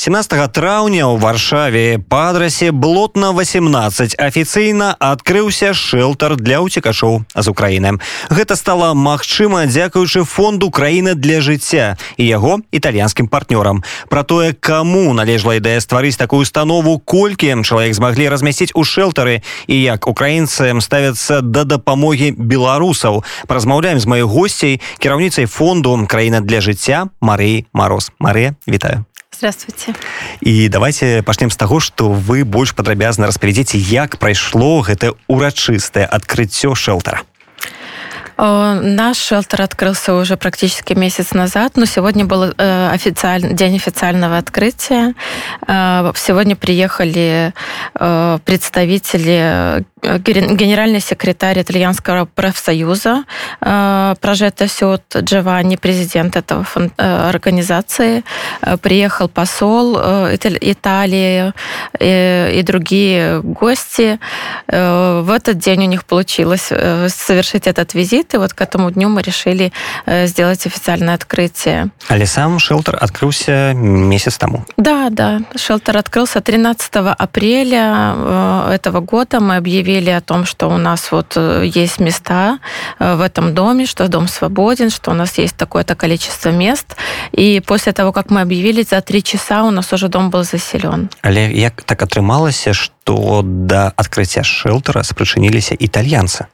17 траўня ў варшаве па адрасе блотна 18 афіцыйна адкрыўся шэлтар для ўцекачоў з Украіны. Гэта стала магчыма дзякуючы фонду краіны для жыцця і яго італьянскім партнёрам. Пра тое, каму належала ідэя стварыць такую установу, колькі чалавек змаглі размясціць у шэлтары і як украінцам ставяцца да дапамогі беларусаў. Празмаўляем з маёй госцей кіраўніцай фонду краіна для жыцця Марыі Мароз. Марыя, вітаю. Здравствуйте. І давайте пачнем з таго, што вы больш падрабязна распавядзіце, як прайшло гэта урачыстае адкрыццё шэлтара. Наш шелтер открылся уже практически месяц назад, но сегодня был э, официальный, день официального открытия. Э, сегодня приехали э, представители генеральный секретарь итальянского профсоюза Прожета Сют Джованни, президент этого организации, приехал посол Италии и другие гости. В этот день у них получилось совершить этот визит, и вот к этому дню мы решили э, сделать официальное открытие. Але сам шелтер открылся месяц тому? Да, да. Шелтер открылся 13 апреля э, этого года. Мы объявили о том, что у нас вот э, есть места в этом доме, что дом свободен, что у нас есть такое-то количество мест. И после того, как мы объявили, за три часа у нас уже дом был заселен. Але як так атрымалася, што да адкрыцця шэлтера спрычыніліся італьянцы?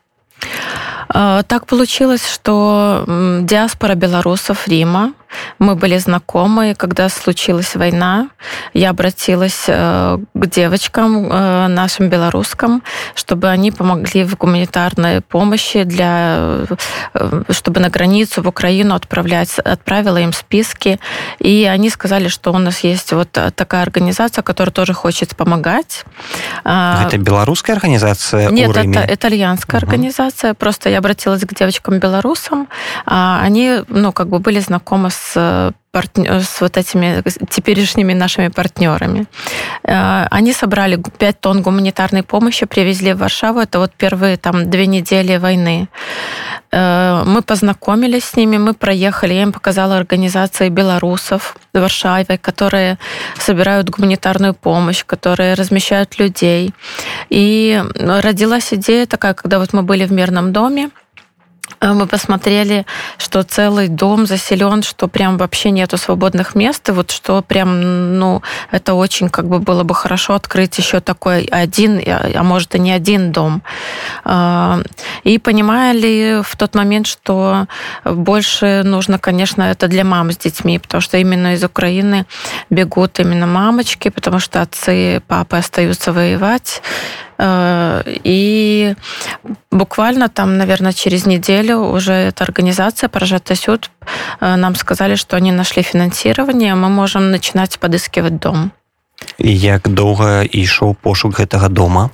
А, так получилось, что диаспора белорусов Рима мы были знакомы, когда случилась война, я обратилась э, к девочкам э, нашим белорусским, чтобы они помогли в гуманитарной помощи, для, э, чтобы на границу в Украину отправлять, отправила им списки, и они сказали, что у нас есть вот такая организация, которая тоже хочет помогать. А, это белорусская организация? Нет, это итальянская угу. организация. Просто я обратилась к девочкам-белорусам, а они, ну, как бы были знакомы с с с вот этими теперешними нашими партнерами. Э, они собрали 5 тонн гуманитарной помощи, привезли в Варшаву. Это вот первые там две недели войны. Э, мы познакомились с ними, мы проехали, я им показала организации белорусов в Варшаве, которые собирают гуманитарную помощь, которые размещают людей. И родилась идея такая, когда вот мы были в мирном доме, Э, мы посмотрели, что целый дом заселен, что прям вообще нету свободных мест, и вот что прям, ну, это очень как бы было бы хорошо открыть еще такой один, а может и не один дом. Э, и понимали в тот момент, что больше нужно, конечно, это для мам с детьми, потому что именно из Украины бегут именно мамочки, потому что отцы, папы остаются воевать, Э, и буквально там, наверное, через неделю уже эта организация «Прожата Сюд» э, нам сказали, что они нашли финансирование, мы можем начинать подыскивать дом. І як доўга ішоў пошук гэтага дома?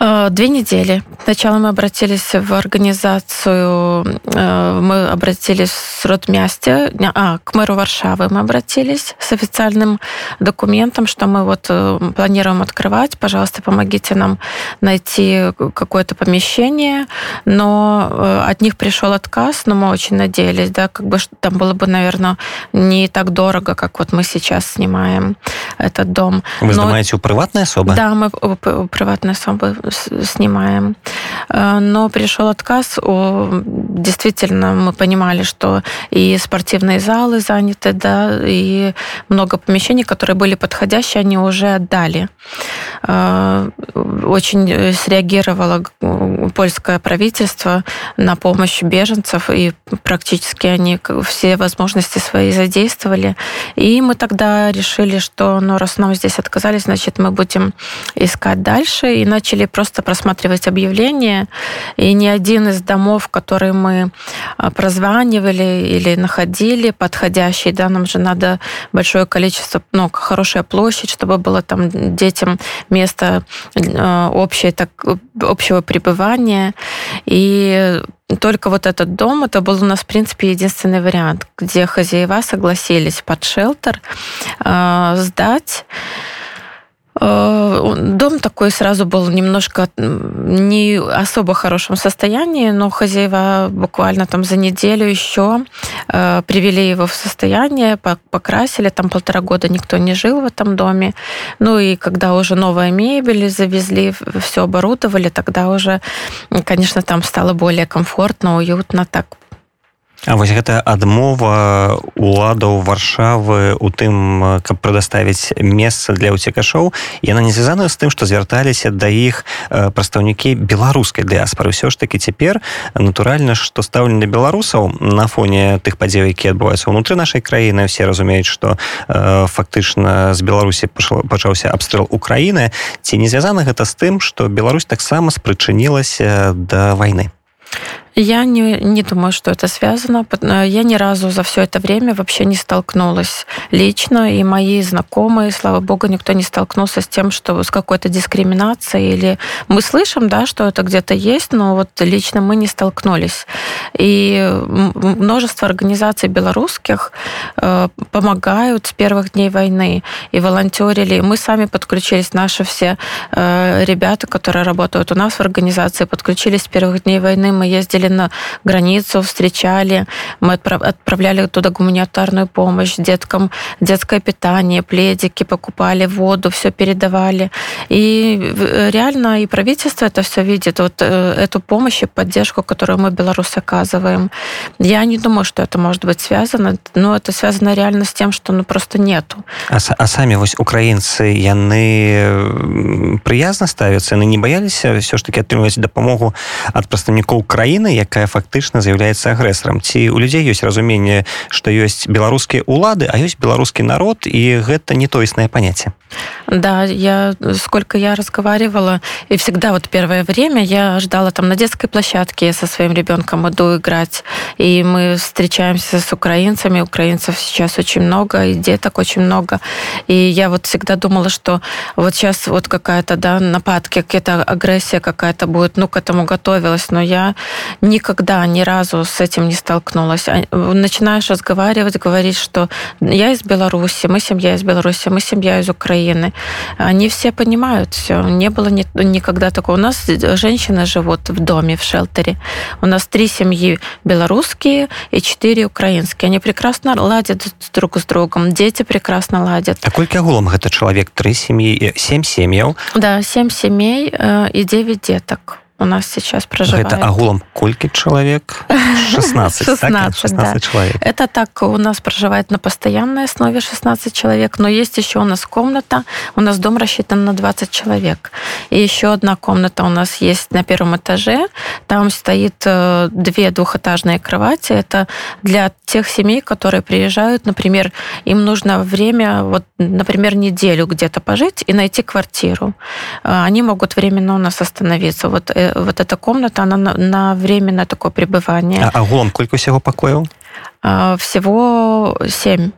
Э, две недели. Сначала мы обратились в организацию, э, мы обратились с Ротмясте, а, к мэру Варшавы мы обратились с официальным документом, что мы вот э, планируем открывать, пожалуйста, помогите нам найти какое-то помещение, но от них пришел отказ, но мы очень надеялись, да, как бы там было бы, наверное, не так дорого, как вот мы сейчас снимаем этот дом. Вы снимаете у приватной особы? Да, мы у приватной особы снимаем. Э, но пришел отказ. Действительно, мы понимали, что и спортивные залы заняты, да, и много помещений, которые были подходящие, они уже отдали. Э, очень среагировало польское правительство на помощь беженцев, и практически они все возможности свои задействовали. И мы тогда решили, что ну, раз нам здесь отказались, значит, мы будем искать дальше, и начали просто просматривать объявления, и ни один из домов, которые мы а, прозванивали или находили, подходящий, да, нам же надо большое количество, ну, хорошая площадь, чтобы было там детям место а, общее, так, общего пребывания. И только вот этот дом, это был у нас, в принципе, единственный вариант, где хозяева согласились под шелтер э, сдать дом такой сразу был немножко не особо хорошем состоянии, но хозяева буквально там за неделю еще э, привели его в состояние, покрасили, там полтора года никто не жил в этом доме. Ну и когда уже новая мебель завезли, все оборудовали, тогда уже, конечно, там стало более комфортно, уютно, так А вось гэта адмова уладаў варшавы у тым каб прадаставіць месца для ўцекашоў. Яна не звязана з тым што звярталіся да іх прадстаўнікі беларускай дыаспары ўсё ж таки цяпер натуральна што стаўленне беларусаў на фоне тых падзеў які адбываюцца ўнутры нашай краіны все разумеюць што фактычна з беларусі пачаўся абстрэл украіны. Ці не звязана гэта з тым што Беларусь таксама спрычынілася да вайны Я не, не думаю, что это связано. Э, я ни разу за все это время вообще не столкнулась лично, и мои знакомые, слава богу, никто не столкнулся с тем, что с какой-то дискриминацией. Или мы слышим, да, что это где-то есть, но вот лично мы не столкнулись. И множество организаций белорусских э, помогают с первых дней войны и волонтерили. Мы сами подключились, наши все э, ребята, которые работают у нас в организации, подключились с первых дней войны. Мы ездили ездили на границу, встречали, мы отправляли туда гуманитарную помощь деткам, детское питание, пледики покупали, воду, все передавали. И реально и правительство это все видит, вот э, эту помощь и поддержку, которую мы, белорусы, оказываем. Я не думаю, что это может быть связано, но это связано реально с тем, что ну, просто нету. А, а сами вось украинцы, яны приязно ставятся, яны не боялись все ж таки атрымліваць дапамогу ад прадстаўнікоў краіны Якая фактычна з'яўляецца агрэсарам. Ці у людзей ёсць разуменне што ёсць беларускія улады а ёсць беларускі народ і гэта не тоеснае паняцце? Да, я сколько я разговаривала, и всегда вот первое время я ждала там на детской площадке, со своим ребенком иду играть, и мы встречаемся с украинцами, украинцев сейчас очень много, и деток очень много, и я вот всегда думала, что вот сейчас вот какая-то, да, нападки, какая-то агрессия какая-то будет, ну, к этому готовилась, но я никогда ни разу с этим не столкнулась. А, начинаешь разговаривать, говорить, что я из Беларуси, мы семья из Беларуси, мы семья из Украины. Они все понимают все. Не было ни, никогда такого. У нас женщины живут в доме, в шелтере. У нас три семьи белорусские и четыре украинские. Они прекрасно ладят друг с другом. Дети прекрасно ладят. А колькі агулам гэта чалавек тры сем'і сем сем'яў да семь семей э, и девять деток у нас сейчас проживает. Это агулом кольки человек? 16, 16, так? 16 да. человек. Это так у нас проживает на постоянной основе 16 человек, но есть еще у нас комната, у нас дом рассчитан на 20 человек. И еще одна комната у нас есть на первом этаже, там стоит э, две двухэтажные кровати, это для тех семей, которые приезжают, например, им нужно время, вот, например, неделю где-то пожить и найти квартиру. Э, они могут временно у нас остановиться. Вот э, вот эта комната, она на, на временное такое пребывание. А агулом сколько всего покоев? А, всего семь.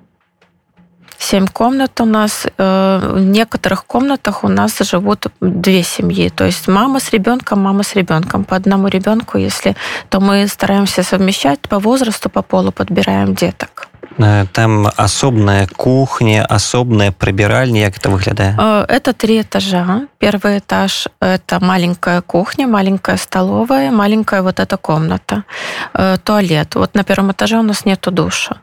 Семь комнат у нас. Э, в некоторых комнатах у нас живут две семьи. То есть мама с ребенком, мама с ребенком. По одному ребенку, если, то мы стараемся совмещать по возрасту, по полу подбираем деток. Э, там асобная кухня асобная прыбіральня як это выглядае э, это три этажа. Первый этаж это маленькая кухня маленькая столовая маленькая вот эта комната. Э, туалет. Вот на первом этаже у нас нету душа.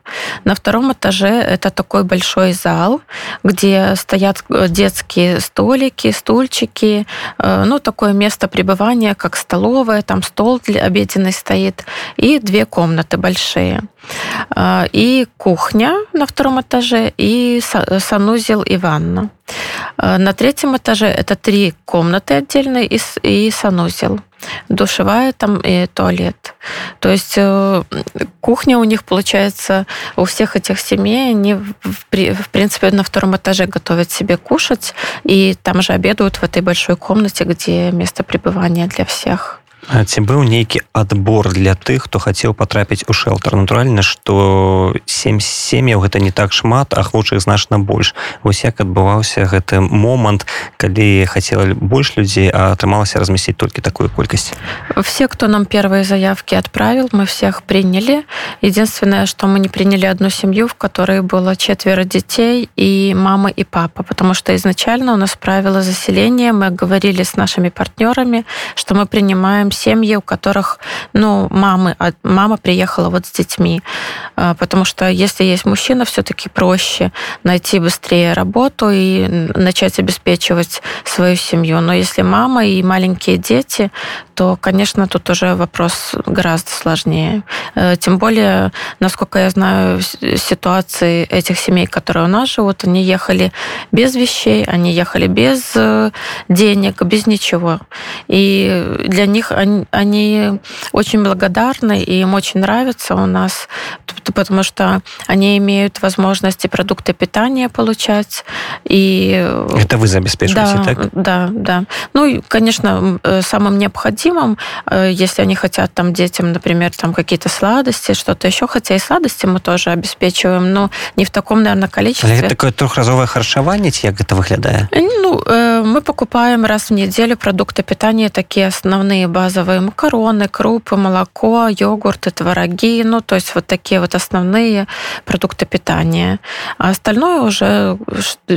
На втором этаже это такой большой зал где стоят детские столики стульчики. Ну такое место пребывания как столовая. Там стол для обеденный стоит. И две комнаты большие и кухня на втором этаже и санузел и ванна. На третьем этаже это три комнаты отдельные и санузел. Душевая там и туалет. То есть э, кухня у них получается у всех этих семей, они в принципе на втором этаже готовят себе кушать и там же обедают в этой большой комнате, где место пребывания для всех. ці быў нейкі адбор для тых хто хацеў патрапіць у шэлтар натуральна что семь сем'яў гэта не так шмат ахвочых значна больш вось як адбываўся гэты момант калі хацела больш людзей а атрымалася размясціць толькі такую колькасць все кто нам первые заявки отправил мы всех приняли единственное что мы не приняли одну семью в которой было четверо детей и мама и папа потому что изначально у нас правила заселения мы говорили с нашими партнерами что мы принимаем семьи, у которых, ну, мамы, мама приехала вот с детьми. А, потому что если есть мужчина, все-таки проще найти быстрее работу и начать обеспечивать свою семью. Но если мама и маленькие дети, то, конечно, тут уже вопрос гораздо сложнее. Э, тем более, насколько я знаю, ситуации этих семей, которые у нас живут, они ехали без вещей, они ехали без э, денег, без ничего. И для них они, они очень благодарны, и им очень нравится у нас, потому что они имеют возможности продукты питания получать. И... Это вы забеспечиваете, да, так? Да, да. Ну, и, конечно, э, самым необходимым, э, если они хотят там детям, например, там какие-то сладости, что-то еще, хотя и сладости мы тоже обеспечиваем, но не в таком, наверное, количестве. Это такое трехразовое харчевание, как это выглядит? Ну, э, мы покупаем раз в неделю продукты питания, такие основные базовые макароны, крупы, молоко, йогурты, твороги, ну, то есть вот такие вот основные продукты питания. А остальное уже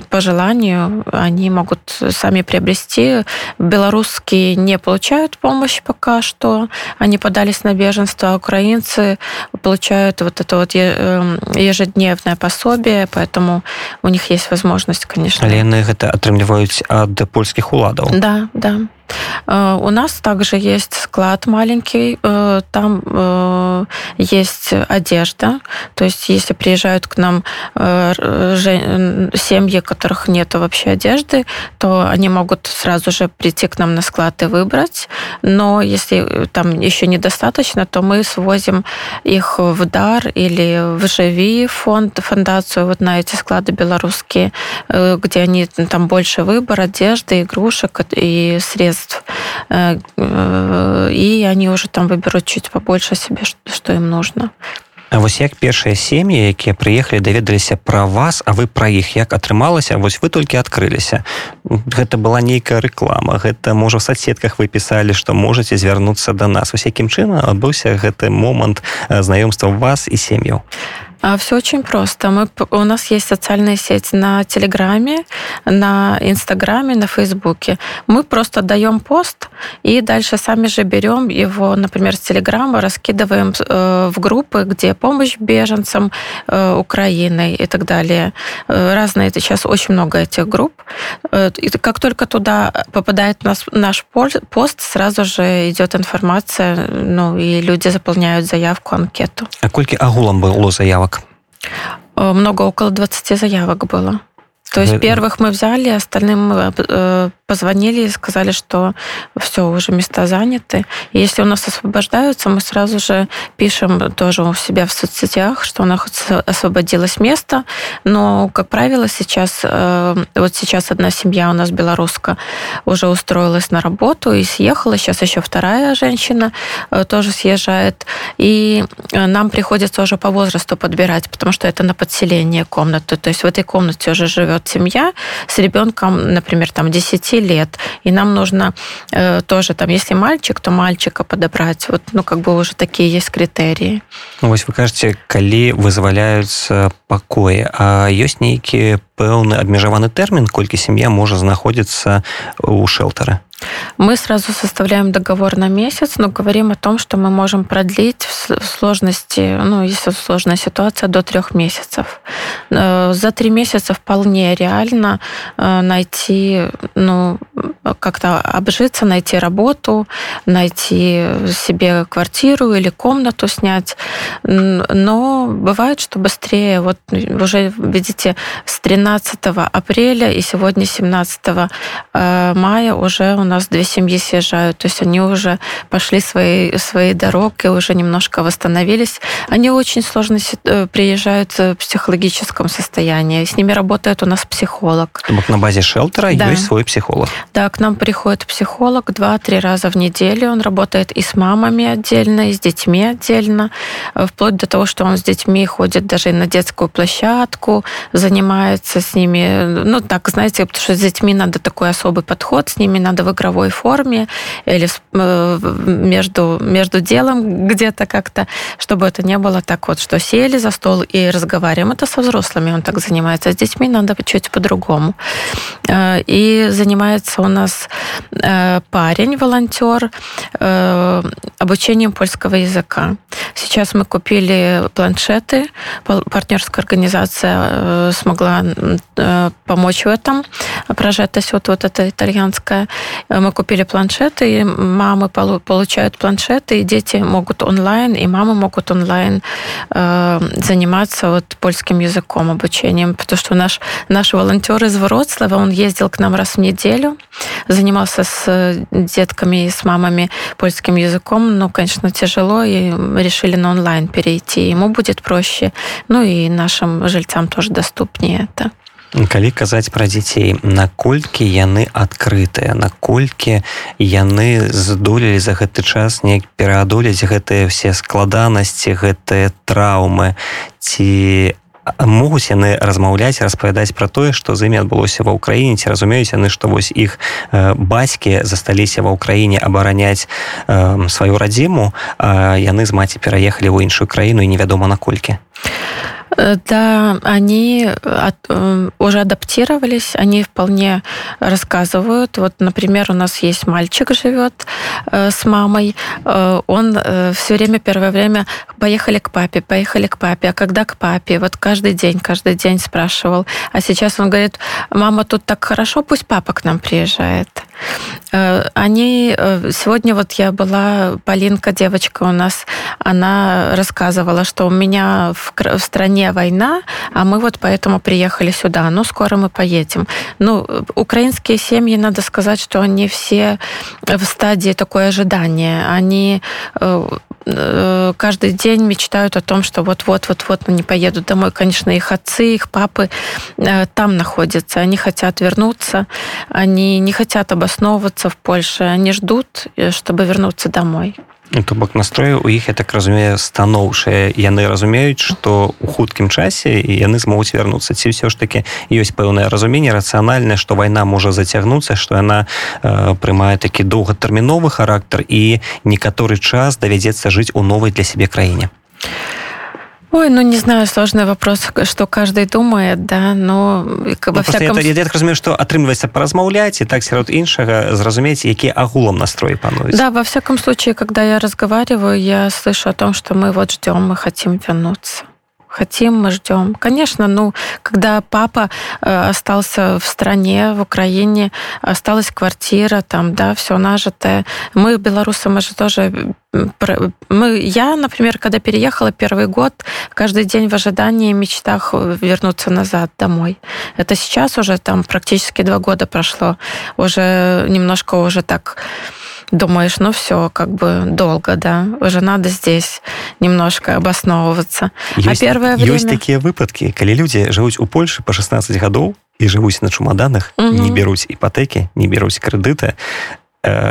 по желанию они могут сами приобрести. Белорусские не получают помощь пока что. Они подались на беженство, а украинцы получают вот это вот эм, ежедневное пособие, поэтому у них есть возможность, конечно. Але яны гэта атрымліваюць ад польскіх уладаў. Да, да. Э, у нас также есть склад маленький, э, там э, есть одежда, то есть если приезжают к нам семьи, у которых нет вообще одежды, то они могут сразу же прийти к нам на склад и выбрать, но если там еще недостаточно, то мы свозим их в дар или в Живи фонд, фондацию вот на эти склады белорусские, где они там больше выбор одежды, игрушек и средств средств, э, э, и они уже там выберут чуть побольше себе, что им нужно. А вось як першыя сем'і якія прыехалі даведаліся пра вас а вы пра іх як атрымалася вось вы толькі адкрыліся. Гэта была нейкая рэклама гэта можа в соцсетках вы пісалі што можете звярнуцца до нас. Вось якім чынам адбыўся гэты момант э, знаёмства вас і сем'яў? а А, Все очень просто. Мы, у нас есть социальная сеть на Телеграме, на Инстаграме, на Фейсбуке. Мы просто даем пост и дальше сами же берем его, например, с Телеграма, раскидываем э, в группы, где помощь беженцам э, Украины и так далее. Э, разные, это сейчас очень много этих групп. И как только туда попадает наш, наш пост, сразу же идет информация, ну и люди заполняют заявку, анкету. А сколько агулом было заявок? Э, много, около 20 заявок было. То есть первых мы взяли, остальным э, позвонили и сказали, что все, уже места заняты. И если у нас освобождаются, мы сразу же пишем тоже у себя в соцсетях, что у нас освободилось место. Но, как правило, сейчас, э, вот сейчас одна семья у нас белорусская уже устроилась на работу и съехала. Сейчас еще вторая женщина э, тоже съезжает. И э, нам приходится уже по возрасту подбирать, потому что это на подселение комнаты. То есть в этой комнате уже живет семья с ребенком, например, там 10 лет, и нам нужно э, тоже, там, если мальчик, то мальчика подобрать. Вот, ну, как бы уже такие есть критерии. Ну, вось вы кажаце, калі вызваляюцца пакоі, а ёсць нейкі пэўны абмежаваны тэрмін, колькі сям'я можа знаходзіцца ў шэлтары? Мы сразу составляем договор на месяц, но говорим о том, что мы можем продлить в сложности, ну, если сложная ситуация, до трех месяцев. Э, за три месяца вполне реально э, найти, ну, как-то обжиться, найти работу, найти себе квартиру или комнату снять. Но бывает, что быстрее. Вот уже, видите, с 13 апреля и сегодня 17 э, мая уже у нас две семьи съезжают, то есть они уже пошли свои, свои дороги, уже немножко восстановились. Они очень сложно э, приезжают в психологическом состоянии. С ними работает у нас психолог. На базе шелтера да. есть свой психолог. Да, к нам приходит психолог два-три раза в неделю. Он работает и с мамами отдельно, и с детьми отдельно, вплоть до того, что он с детьми ходит даже на детскую площадку, занимается с ними. Ну, так, знаете, потому что с детьми надо такой особый подход, с ними надо в игровой форме или э, между, между делом где-то как-то, чтобы это не было так вот, что сели за стол и разговариваем. Это со взрослыми он так занимается, а с детьми надо чуть по-другому. Э, и занимается у нас э, парень, волонтер, обучением польского языка. Сейчас мы купили планшеты, партнерская организация смогла помочь в этом, прожетость вот, вот эта итальянская. Мы купили планшеты, и мамы получают планшеты, и дети могут онлайн, и мамы могут онлайн э, заниматься вот польским языком, обучением, потому что наш, наш волонтер из Вроцлава, он ездил к нам раз в неделю, занимался с детками и с мамами польским языком, но, конечно, тяжело, и решили на онлайн перейти. Ему будет проще, ну и нашим жильцам тоже доступнее это калі казаць пра дзяцей наколькі яны адкрытыя наколькі яны здолелі за гэты час неяк пераадолець гэтыя все складанасці гэтыя траўмы? Ці могуць яны размаўляць распавядаць пра тое што з імі адбылося ва ўкраіне ці разумеюць яны што вось іх бацькі засталіся ва ўкраіне абараняць э, сваю радзіму яны з маці пераехалі ў іншую краіну і невядома наколькі. Э, да, они от, э, уже адаптировались, они вполне рассказывают. Вот, например, у нас есть мальчик живет э, с мамой, э, он э, все время, первое время, поехали к папе, поехали к папе, а когда к папе? Вот каждый день, каждый день спрашивал. А сейчас он говорит, мама, тут так хорошо, пусть папа к нам приезжает. Э, они э, сегодня вот я была Полинка девочка у нас, она рассказывала, что у меня в, в стране война, а мы вот поэтому приехали сюда. Ну скоро мы поедем. Ну украинские семьи, надо сказать, что они все в стадии такое ожидания. Они э, каждый день мечтают о том, что вот-вот-вот-вот они поедут домой. Конечно, их отцы, их папы там находятся. Они хотят вернуться, они не хотят обосновываться в Польше, они ждут, чтобы вернуться домой. Ну, то бок настрою у іх я так разумею станоўшыя яны разумеюць што у хуткім часе і яны змогуць вярнуцца. Ці ўсё ж таки ёсць пэўнае разуменне рацыянальнае што вайна можа зацягнуцца што яна э, прымае такі доўгатэрміновы характар і некаторы час давядзецца жыць у новай для сябе краіне Ой, ну не знаю, сложный вопрос, что каждый думает, да, но во ну, всяком... Я, я так разумею, что атрымліваецца поразмаўляць и так сярод іншага зразумець, які агулам настрой пануюць. Да, во всяком случае, когда я разговариваю, я слышу о том, что мы вот ждем, мы хотим вернуться хотим, мы ждем. Конечно, ну, когда папа э, остался в стране, в Украине, осталась квартира, там, да, все нажитое. Мы, белорусы, мы же тоже... Мы, я, например, когда переехала первый год, каждый день в ожидании, мечтах вернуться назад домой. Это сейчас уже там практически два года прошло. Уже немножко уже так думаешь, ну все, как бы долго, да, уже надо здесь немножко обосновываться. Ёсць, а первое время... Ёсць такія выпадкі, калі людзі жывуць у Польшы по 16 гадоў і жывуць на чумаданах, угу. не бяруць іпотэкі, не бяруць крэдыты, Э,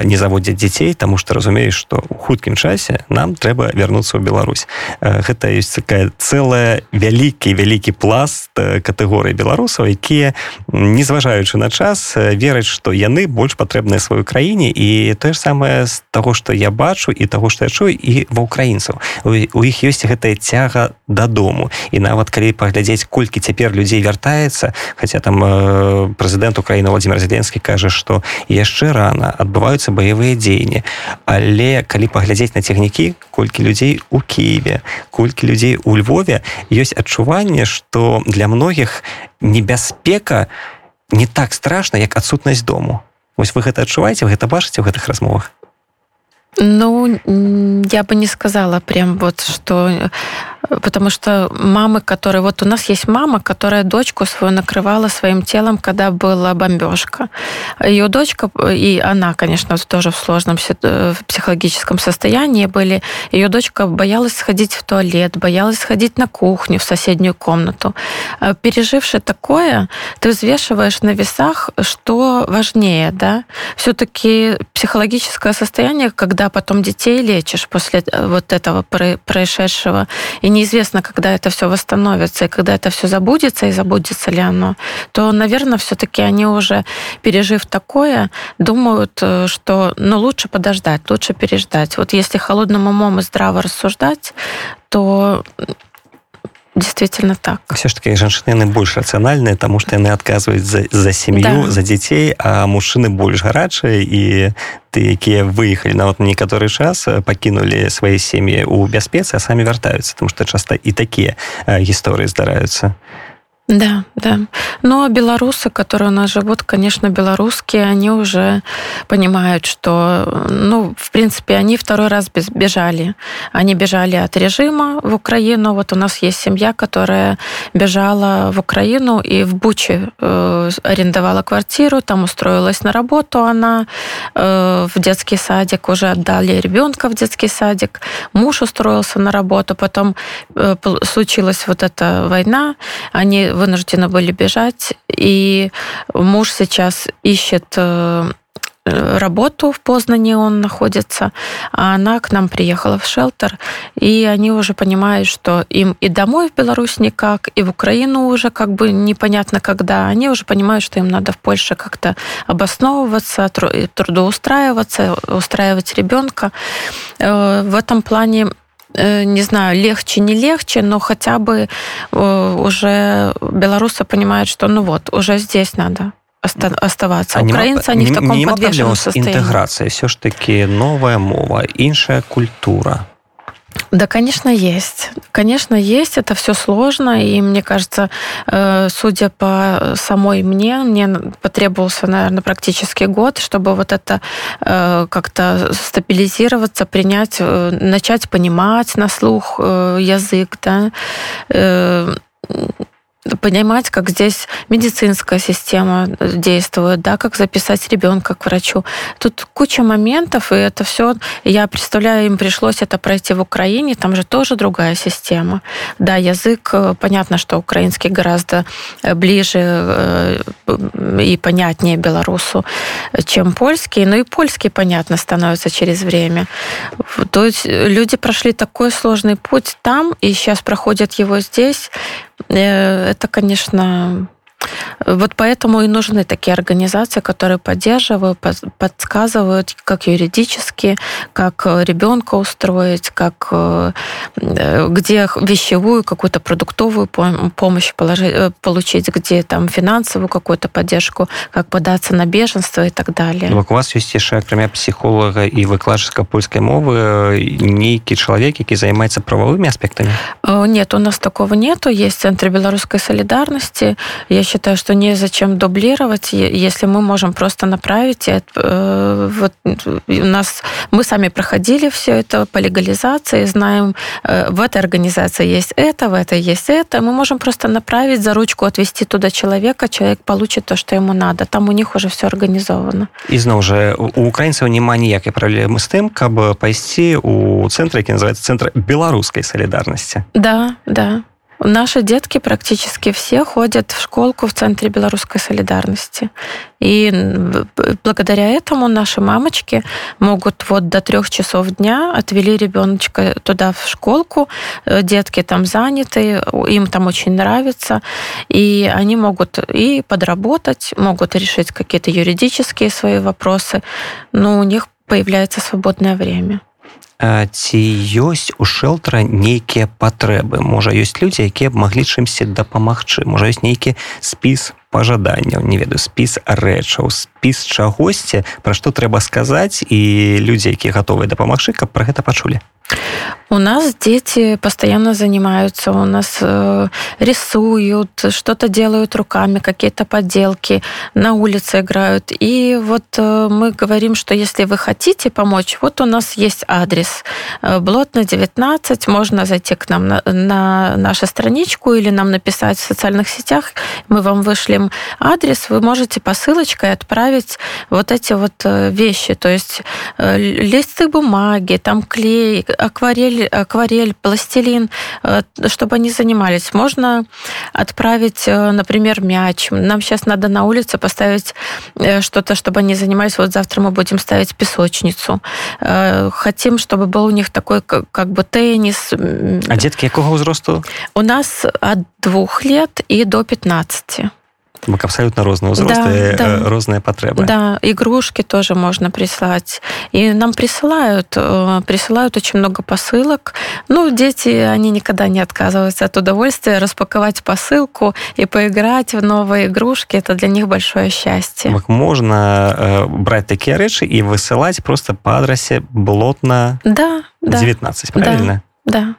Не заводзяць дзяцей тому что разумееш что у хуткім часе нам трэба вярнуцца ў Беларусь. Гэта э, ёсць такая целая вялікі вялікі пласт э, катэгорыі беларусаў якія не зважаючы на час вераць что яны больш патрэбныя сваёй краіне. І тое ж самае з того что я бачу і того что я чую і ва украінцаў у іх ёсць гэтая цяга дадому. І нават калі паглядзець колькі цяпер людзей вяртаецца хотя там прэзідэнт Украіны Владимир Зеленскі кажа что яшчэ рано адбываецца адбываюцца баявыя дзеянні але калі паглядзець на цягнікі колькі людзей у Киеве колькі людзей у Львове ёсць адчуванне что для многіх небяспека не так страшна як адсутнасць дому. Вось вы гэта адчуваеце гэта бачыце ў гэтых размовах? Ну, я бы не сказала прям вот, что Потому что мамы, которые... Вот у нас есть мама, которая дочку свою накрывала своим телом, когда была бомбежка. Ее дочка, и она, конечно, тоже в сложном э, психологическом состоянии были. Ее дочка боялась сходить в туалет, боялась сходить на кухню, в соседнюю комнату. А переживши такое, ты взвешиваешь на весах, что важнее, да? Все-таки психологическое состояние, когда потом детей лечишь после э, вот этого происшедшего, и неизвестно, когда это все восстановится, и когда это все забудется, и забудется ли оно, то, наверное, все-таки они уже, пережив такое, думают, э, что ну, лучше подождать, лучше переждать. Вот если холодным умом и здраво рассуждать, то действительно так все ж таки жанчыны яны больш рацыянальныя тому что яны адказваюць за, за сям'ю да. за дзяцей а мужчыны больш гарачыя і ты якія выехалі нават некаторы час пакінулі свае сем'і у бяспецы а самі вяртаюцца тому что часта і такія гісторыі здараюцца Да, да. Но белорусы, которые у нас живут, конечно, белорусские, они уже понимают, что, ну, в принципе, они второй раз бежали. Они бежали от режима в Украину. Вот у нас есть семья, которая бежала в Украину и в Буче э, арендовала квартиру, там устроилась на работу она э, в детский садик, уже отдали ребенка в детский садик. Муж устроился на работу, потом э, случилась вот эта война, они вынуждены были бежать, и муж сейчас ищет э, работу в Познане он находится, а она к нам приехала в шелтер, и они уже понимают, что им и домой в Беларусь никак, и в Украину уже как бы непонятно когда. Они уже понимают, что им надо в Польше как-то обосновываться, трудоустраиваться, устраивать ребенка. Э, в этом плане не знаю, легче, не легче, но хотя бы э, уже белорусы понимают, что ну вот, уже здесь надо оставаться. Украинцы, они в таком подвешенном состоянии. Интеграция, все ж таки новая мова, иншая культура. Да, конечно, есть. Конечно, есть. Это все сложно. И мне кажется, э, судя по самой мне, мне потребовался, наверное, практически год, чтобы вот это э, как-то стабилизироваться, принять, э, начать понимать на слух язык, да, понимать, как здесь медицинская система действует, да, как записать ребенка к врачу. Тут куча моментов, и это все, я представляю, им пришлось это пройти в Украине, там же тоже другая система. Да, язык, э, понятно, что украинский гораздо э, ближе э, и понятнее белорусу, чем польский, но и польский, понятно, становится через время. То есть люди прошли такой сложный путь там, и сейчас проходят его здесь, это, конечно, вот поэтому и нужны такие организации, которые поддерживают, подсказывают, как юридически, как ребенка устроить, как э, где вещевую какую-то продуктовую помощь положить, э, получить, где там финансовую какую-то поддержку, как податься на беженство и так далее. Ну, у вас есть еще, кроме психолога и выкладчика польской мовы, некий человек, который занимается правовыми аспектами? Нет, у нас такого нету. Есть Центр белорусской солидарности. Я считаю, что незачем дублировать, если мы можем просто направить. Э, вот у нас мы сами проходили все это по легализации, знаем, э, в этой организации есть это, в этой есть это. Мы можем просто направить за ручку, отвести туда человека, человек получит то, что ему надо. Там у них уже все организовано. И зноў же у украінцаў няма ніякай праблемы з тым, каб пайсці у цэнтры, які называется центр беларускай солідарнасці. Да, да. Наши детки практически все ходят в школку в Центре белорусской солидарности. И благодаря этому наши мамочки могут вот до трех часов дня отвели ребеночка туда в школку, э, детки там заняты, им там очень нравится, и они могут и подработать, могут решить какие-то юридические свои вопросы, но у них появляется свободное время. Ці ёсць у шэлтра нейкія патрэбы? Можа ёсць людзі якія б маглі чымсьці дапамагчы? Можа ёсць нейкі спіс пажаданняў? Не ведаю спіс рэчаў спіс чагосьці пра што трэба сказаць і людзі якія гатовыя дапамагчы каб пра гэта пачулі У нас дети постоянно занимаются, у нас э, рисуют, что-то делают руками, какие-то подделки, на улице играют. И вот э, мы говорим, что если вы хотите помочь, вот у нас есть адрес. Э, Блотно 19, можно зайти к нам на, на нашу страничку или нам написать в социальных сетях, мы вам вышлем адрес, вы можете посылочкой отправить вот эти вот э, вещи, то есть э, листы бумаги, там клей, акварель, акварель, пластилин, э, чтобы они занимались. Можно отправить, например, мяч. Нам сейчас надо на улице поставить что-то, чтобы они занимались. Вот завтра мы будем ставить песочницу. Хотим, чтобы был у них такой как бы теннис. А детки какого возраста? У нас от двух лет и до 15. Бок абсолютно розные возрасты, да, да. розные потребы. Да, игрушки тоже можно прислать. И нам присылают, э, присылают очень много посылок. Ну, дети, они никогда не отказываются от удовольствия распаковать посылку и поиграть в новые игрушки. Это для них большое счастье. Бок можно э, брать такие вещи и высылать просто по адресе блотно да, 19, да, правильно? Да. да.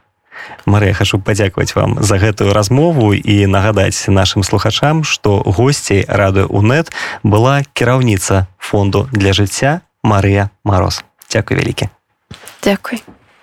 Марыя хачу падзякаваць вам за гэтую размову і нагадаць нашим слухачам што госцей радыё унет была кіраўніца фонду для жыцця Марыя Мароз. Дякуй вялікі. Дякуй